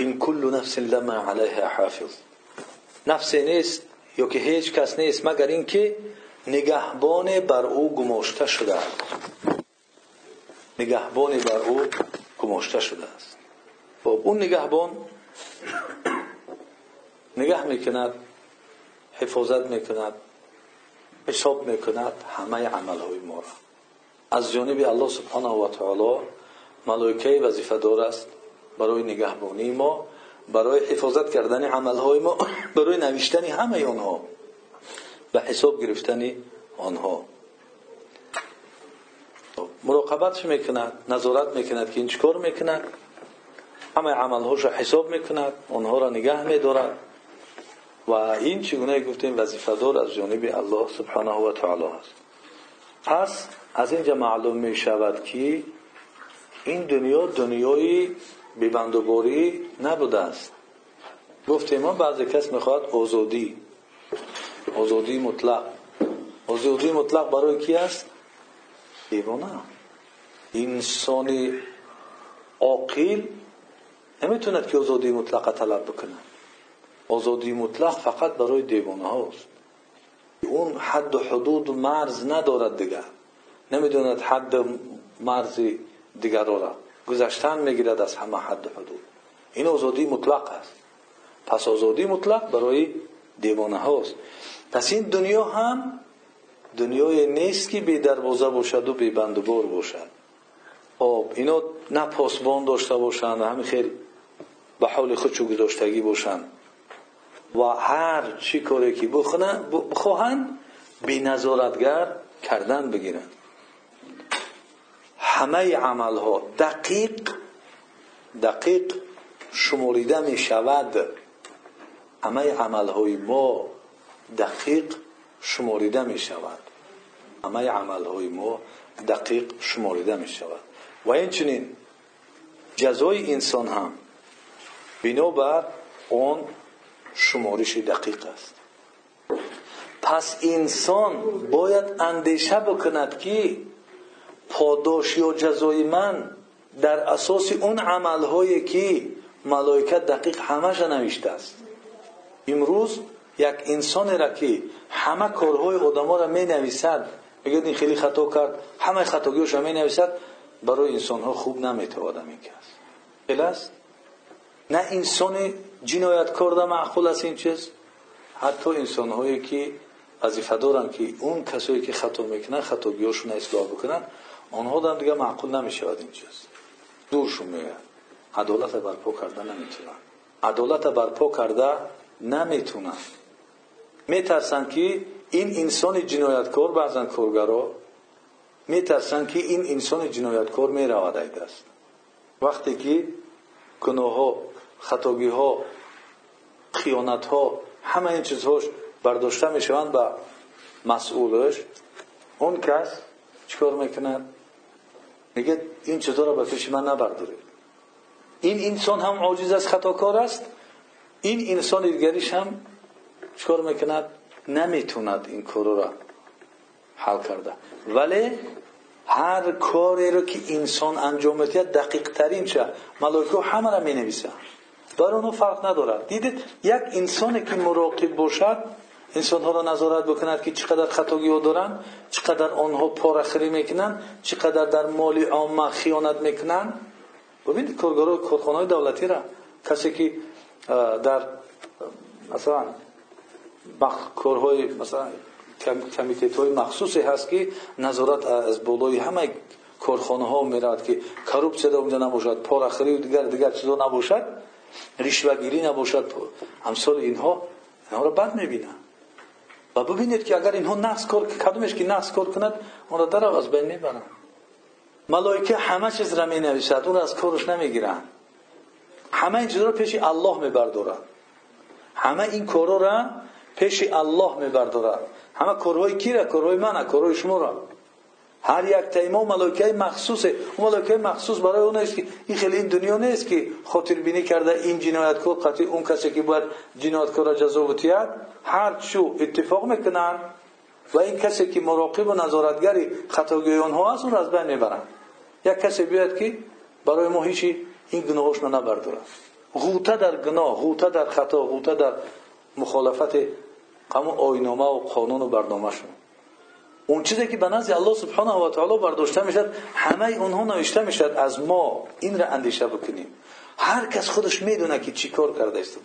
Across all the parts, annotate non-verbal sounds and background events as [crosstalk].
این کل نفس لما علیها حافظ. نفسی نیست یا که هیچ کس نیست مگر اینکه نگهبان بر او گماشته شده است. نگهبان بر او گماشته شده است. خب اون نگهبان نگه می‌کند حفاظت می‌کند حساب می‌کند همه عملهای ما را. از جانب الله سبحانه و تعالی ملائکه وظیفه دار است. برای نگهبانی ما برای حفاظت کردن عملهای ما [coughs] برای نوشتن همه آنها و حساب گرفتن آنها. مراقبتش می‌کند؟ نظارت می‌کند که این چکار می‌کند؟ همه عملهاش را حساب می‌کند آنها را نگه میدارد. و این چگونه گفتیم وظیفه دار از جانب الله سبحانه و تعالی است. پس از اینجا معلوم می شود که این دنیا دنیای نبوده است. گفتیم ما بعضی کس می‌خواد آزادی. آزادی مطلق. آزادی مطلق برای کی است؟ دیوانه انسان عاقل نمی‌توند که آزادی مطلق طلب بکنه. آزادی مطلق فقط برای دیوانه هاست. اون حد و حدود و مرز ندارد دیگر. نمی‌دوند حد مرز دیگر را. گذشتن می‌گیرد از همه حد و حدود. این آزادی مطلق است. پس آزادی مطلق برای دیوانه هاست. پس این دنیا هم دنیای نیست که بی دروازه باشد و بی بند بار باشد. خب اینا نه پاسبان داشته باشند همین خیلی به حال خودشو گذاشتگی باشند. و هر چی کاری که بخواهند بی نظارتگر کردن بگیرند. همه عمل ها دقیق دقیق شموریده می شود. همه عمل های ما دقیق شموریده می شود. همه عمل های ما دقیق شموریده می شود. و اینچنین جزای انسان هم بنابر اون شمارش دقیق است پس انسان باید اندیشه بکند که پاداش یا جزای من در اساس اون عملهایی که ملائکه دقیق همش نوشته است. امروز یک انسان را که همه کارهای آدم را می نویسد میگه این خیلی خطا کرد همه خطاگیش را می نویسد برای انسان ها خوب نمی‌تواند این کس است. نه انسان جنایتکار در معقول است این چیز حتی انسان هایی که وظیفه دارن که اون کسایی که خطا می‌کنن خطاگیاشون اصلاح بکنن. آنها هم دیگه معقول نمی‌شود این چیز دورشون میگه. عدالت برپا کرده نمی‌تونن. عدالت برپا کرده نمی‌تونن. میترسن که این انسان جنایتکار بعضا کارگرا میترسن که این انسان جنایتکار می‌رود است وقتی که ها خیانت ها همه این چیزهاش برداشته می‌شوند به مسئولش اون کس چیکار می‌کند؟ میگه این چیزها را به پیش من نبردارید این انسان هم عاجز است خطاکار است. این انسان دیگریش هم چیکار می‌کند؟ نمی‌توند این کار را حل کرده. ولی هر کاری رو که انسان انجام میده دقیق ترین چه؟ ملائکه همه را می نویسند برای فرق ندارد. دیدید یک انسانی که مراقب باشد انسان ها را نظارت بکند که چقدر خطاگی ها دارن چقدر آنها پارخری می‌کنن چقدر در مال عامه خیانت می‌کنن. ببینید کارگرای کارخانه دولتی را کسی که در مثلا کارهای مثلا کمیتیت های مخصوصی هست که نظارت از بالای همه کارخانه ها میرد که کروپسیا در اونجا نباشد پارخری و دیگر دیگر چیزا نباشد رشوهگیری نباشد. امثال اینها اینها را بد می‌بینن و ببینید که اگر اینها نقص کار کدومش که نقص کار کند اون را در از بین می‌برن ملائکه همه چیز را می نویسد اون از کارش نمی‌گیرن همه این چیز را پیش الله میبردارن همه این کارا را پیش الله میبردارن همه کارهای کی را؟ کارهای من کارهای شما را. هر یک تیما ملائکه مخصوصه. اون ملائکه مخصوص برای اون است که این خیلی این دنیا نیست که خاطر بینی کرده این جنایتکار قطعی اون کسی که باید جنایتکار را جزا بتید هر چو اتفاق می‌کنن و این کسی که مراقب و نظارتگری خطاگی ها است اون از بین می‌برن. یک کسی بیاد که برای ما هیچی این گناهاش نبرداره. غوطه در گناه غوطه در خطا غوطه در مخالفت همون آینامه و قانون و برنامه اون چیزی که به نزد الله سبحانه و تعالی برداشته می‌شد همه اونها نوشته می‌شد از ما این را اندیشه بکنیم. هر کس خودش می‌دونه که چی کار کرده است.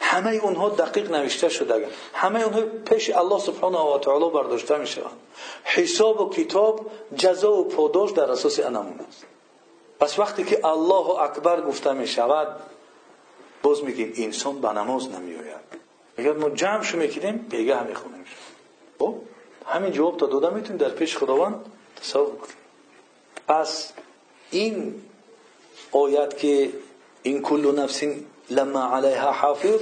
همه اونها دقیق نوشته شده. همه اونها پیش الله سبحانه و تعالی برداشته می‌شوند حساب و کتاب جزا و پاداش در اساس انمون است. پس وقتی که الله اکبر گفته می شود باز میگیم انسان به نماز نمیآید. اگر ما جمع شو می‌کنیم بیگه می‌خونیم. خب همین جواب تا داده می‌تونیم در پیش خداوند تصور کنیم پس این آیت که این کل نفس لما علیها حافظ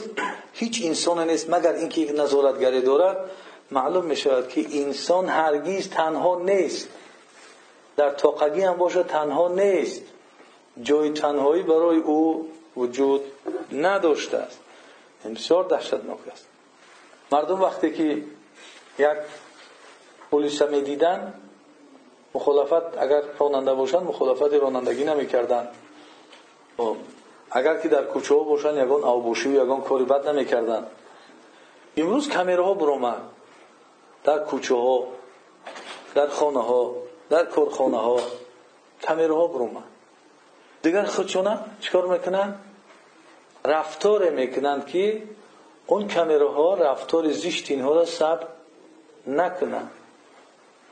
هیچ انسان نیست مگر اینکه یک نظارتگری دارد معلوم می شود که انسان هرگیز تنها نیست. در تاقگی هم باشه تنها نیست. جای تنهایی برای او وجود نداشته است. این بسیار دهشتناک است. مردم وقتی که یک پلیس می دیدن مخالفت اگر راننده باشند مخالفت رانندگی نمی کردن خب، اگر که در کوچه ها باشند یگان آبوشی و یگان کاری بد نمی کردن امروز ها برآمد در کوچه ها در خانه ها در کارخانه ها ها برآمد دیگر خودشون چیکار می‌کنن؟ رفتار می‌کنند که اون ها رفتار زشت اینها را ثبت نکنند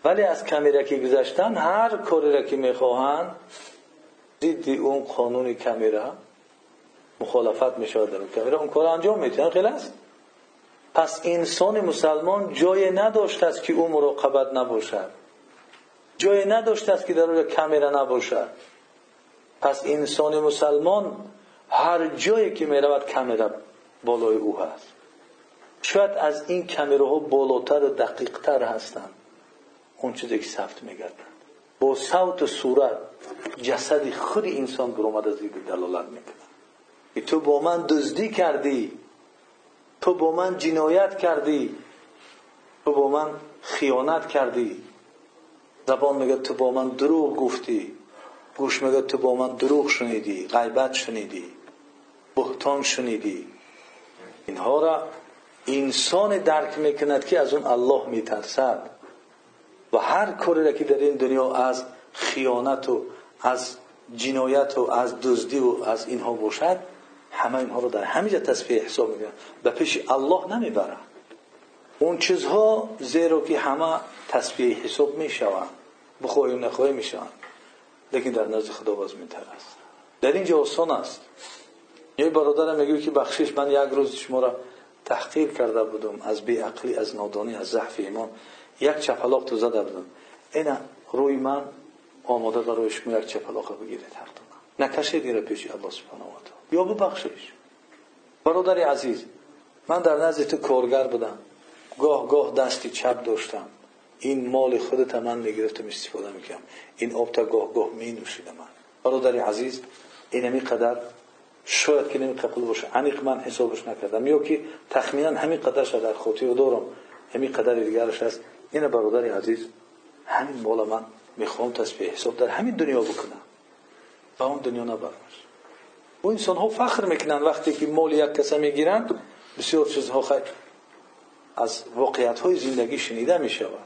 ولی از کمیره که گذشتن هر کاری را که می‌خواهند ضد اون قانون کمیره مخالفت می‌شود در اون کمیره. اون کار انجام می‌تونن خیلی است پس انسان مسلمان جای نداشته است که او مراقبت نباشد. جای نداشته است که در اون کمیره نباشد. پس انسان مسلمان هر جایی که می‌رود کمیره بالای او هست. شاید از این کمیره ها بالاتر و دقیقتر هستند. اون چیزی که ثبت میگردن با صوت و صورت جسد خود انسان برآمد از این دلالت می‌کنه تو با من دزدی کردی. تو با من جنایت کردی. تو با من خیانت کردی. زبان میگه تو با من دروغ گفتی. گوش میگه تو با من دروغ شنیدی. غیبت شنیدی. بهتان شنیدی. اینها را انسان درک می‌کند که از اون الله میترسد. و هر کاری که در این دنیا از خیانت و از جنایت و از دزدی و از اینها باشد همه اینها رو در همینجا تصفیه حساب می‌کنن به پیش الله نمی‌برن اون چیزها زیرا که همه تصفیه حساب می‌شوند. بخواهی و نخواهی می‌شوند. لیکن در نزد خدا باز میتر است در اینجا آسان است. یه برادرم میگه که بخشش من یک روز شما را تحقیر کرده بودم از بی عقلی از نادانی از ضعف ایمان. یک چپلاق زده بودم اینا روی من آماده برای شما یک چپلاق بگیرید هر دو نکشید این پیش الله سبحانه و تعالی. یا ببخشش برادر عزیز من در نزد تو کارگر بودم. گاه گاه دستی چپ داشتم. این مال خودت من می‌گرفتم استفاده می‌کنم این آب تا گاه گاه می نوشیدم من برادر عزیز این قدر شاید که نمی قبول باشه. عمیق من حسابش نکردم. یا که تخمینا همین در خاطر دارم. همین قدر دیگرش هست. این برادر عزیز همین مال من می‌خوام تصفیه حساب در همین دنیا بکنم. و اون دنیا نبرمش و انسان ها فخر می‌کنن وقتی که مال یک کسا می‌گیرن بسیار چیزها خیلی از واقعیت های زندگی شنیده می‌شود.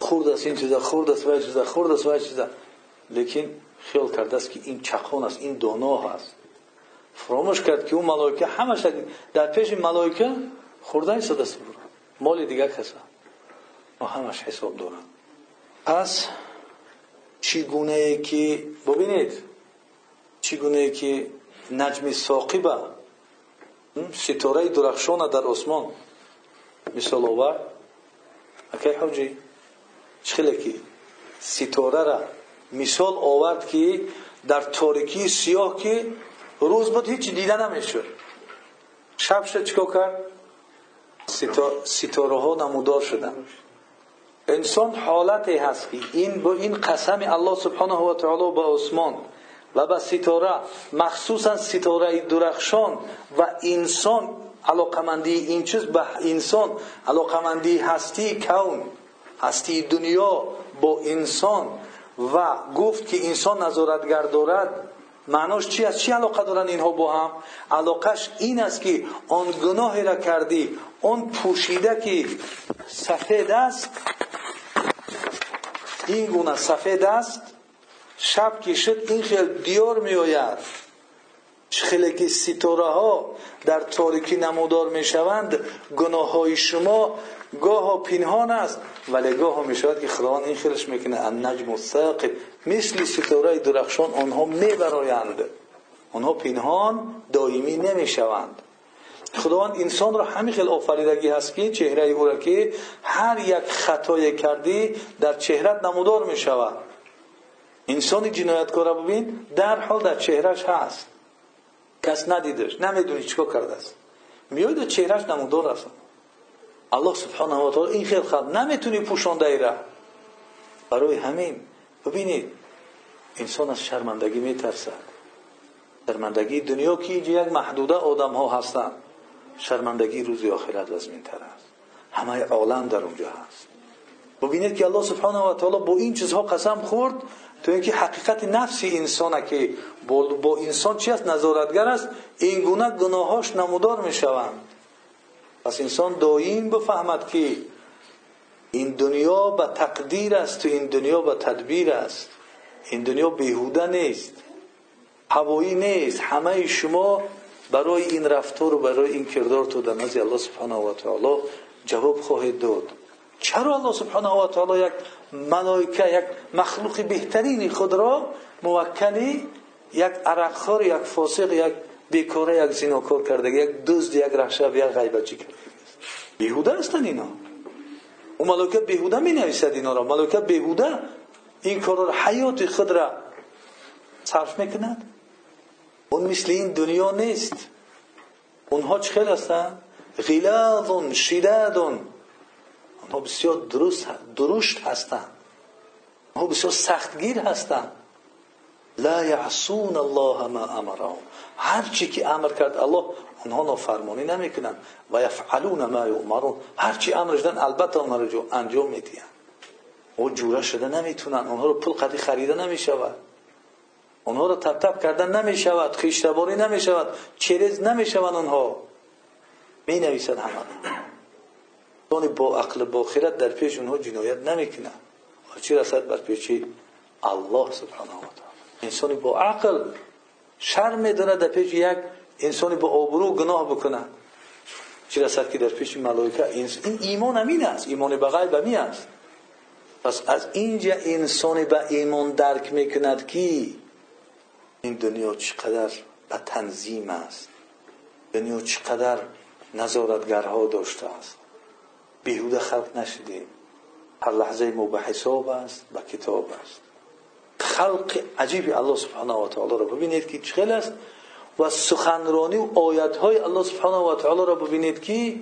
خورد است این چیزا خورد است و چیزا خورد است و چیزا. لیکن خیال کرده است که این چخون است این دانا هست. فراموش کرد که اون ملائکه همش در پیش ملائکه خورده است دست مال دیگر کسا و همش حساب دارن پس چگونه ای که ببینید چگونه ای که نجم ساقبه ستاره درخشان در آسمان. مثال آورد اکی حوجی چخیلی که ستاره را مثال آورد که در تاریکی سیاه که روز بود هیچ دیده نمی‌شد. شب شد چکا کرد؟ ستاره ها نمودار شدن. انسان حالتی هست که این با این قسم الله سبحانه و تعالی با عثمان و به ستاره مخصوصا ستاره درخشان و انسان علاقمندی این چیز به انسان علاقمندی هستی کون هستی دنیا با انسان و گفت که انسان نظارتگر دارد معناش چی است؟ چی علاقه دارن اینها با هم؟ علاقش این است که آن گناهی را کردی آن پوشیده که سفید است این گونه سفید است شب که شد این خیل دیار می آید خیلی که ستاره ها در تاریکی نمودار می شوند گناه های شما گاه پینهان است. ولی گاه می شود که خداوند این خیلش می‌کنه. ان نجم الثاقب مثل ستاره درخشان آنها می برایند آنها پینهان دائمی نمی شوند خداوند انسان را همین خیلی آفریدگی هست که چهره او را که هر یک خطای کردی در چهرت نمودار می شود انسانی جنایتکار را ببین در حال در چهرش هست. کس ندیدش نمی‌دونی چیکار کرده است. میاد در چهرش نمودار است. الله سبحانه و تعالی این خیلی خلق نمی‌تونی پوشانده ای را. برای همین ببینید انسان از شرمندگی میترسد. شرمندگی دنیا که یک محدوده آدم ها هستند. شرمندگی روزی آخرت تر است. همه عالم در اونجا هست. ببینید که الله سبحانه و تعالی با این چیزها قسم خورد تو اینکه حقیقت نفسی انسانه که با انسان چی است؟ نظارتگر است. این گونه گناهاش نمودار می شوند پس انسان دایم بفهمد که این دنیا به تقدیر است و این دنیا به تدبیر است. این دنیا بیهوده نیست. هوایی نیست. همه شما برای این رفتار و برای این کردار تو در نزد الله سبحانه و تعالی جواب خواهید داد. چرا الله سبحانه و تعالی یک ملائکه یک مخلوق بهترین خود را موکلی یک عرقخور یک فاسق یک بیکاره یک زیناکار کرده یک دزد یک رهشب یک غیبتچی کرده. بیهوده هستند اینا. و ملائکه بیهوده می نویسد اینا را. ملائکه بیهوده این کار را حیات خود را صرف می‌کند. اون مثل این دنیا نیست. اونها چه خیلی هستند غلاظ شداد اونها بسیار درست درشت هستند اونها بسیار سختگیر هستند لا یعصون الله ما امرهم. هر چی که امر کرد الله اونها نافرمانی نمی‌کنند و یفعلون ما یؤمرون. هر چی امر شدن البته اونها رو انجام می‌دهند او جوره شده نمی‌تونن. اونها رو پول قدی خریده نمی‌شود. اونها رو تب تب کردن نمی‌شود خیشتباری نمی‌شود چریز نمی‌شود اونها. می نویسد همه. اون با عقل با خیرت در پیش اونها جنایت نمی‌کنند چی رسد بر پیشی الله سبحانه و تعالی. انسانی با عقل شرم داره در پیش یک انسانی با آبرو گناه بکنه. چی رسد که در پیش ملائکه؟ این ایمان امین است. ایمان به غیب امی است. پس از اینجا انسانی به ایمان درک می‌کند که این دنیا چقدر به تنظیم است. دنیا چقدر نظارتگرها داشته است. بیهوده خلق نشدیم هر لحظه ما به حساب است به کتاب است. خلق عجیب الله سبحانه و تعالی را ببینید که چقدر است و سخنرانی و آیت های الله سبحانه و تعالی را ببینید که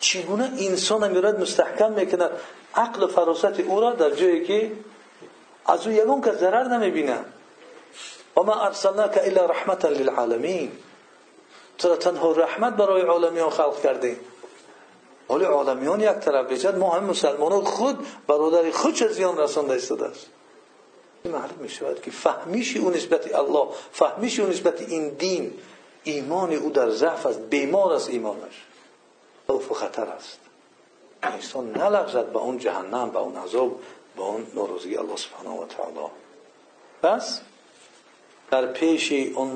چگونه انسان میرد مستحکم می‌کند. عقل فراست او را در جایی که از او یگون که ضرر نمی‌بینه. و ما ارسلناک الا رحمتا للعالمین تو تنها رحمت برای عالمیان خلق کردیم ولی عالمیان یک طرف بجد ما هم مسلمانان خود برادر خود چه زیان رسانده ایستاده است؟ معلوم می شود که فهمیش او نسبت الله فهمیش او نسبت این دین ایمان او در ضعف است بیمار است ایمانش. خوف و خطر است. انسان نلغزد به اون جهنم به اون عذاب به اون ناراضی الله سبحانه و تعالی. پس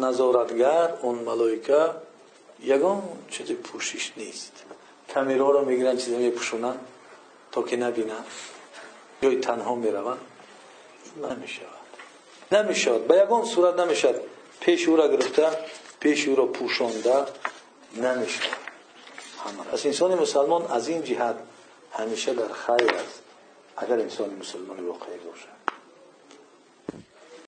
نظارتگر اون ملائکه یگان چیزی پوشش نیست. کمیرا رو می‌گیرن چیزی میپوشونن تا که نبینن. جای تنها می‌روند. نمی‌شود. نمی‌شود. به یگان صورت نمی‌شد پیش او را گرفته پیش او را پوشانده. نمی‌شود. از انسان مسلمان از این جهت همیشه در خیر است. اگر انسان مسلمان واقعی باشد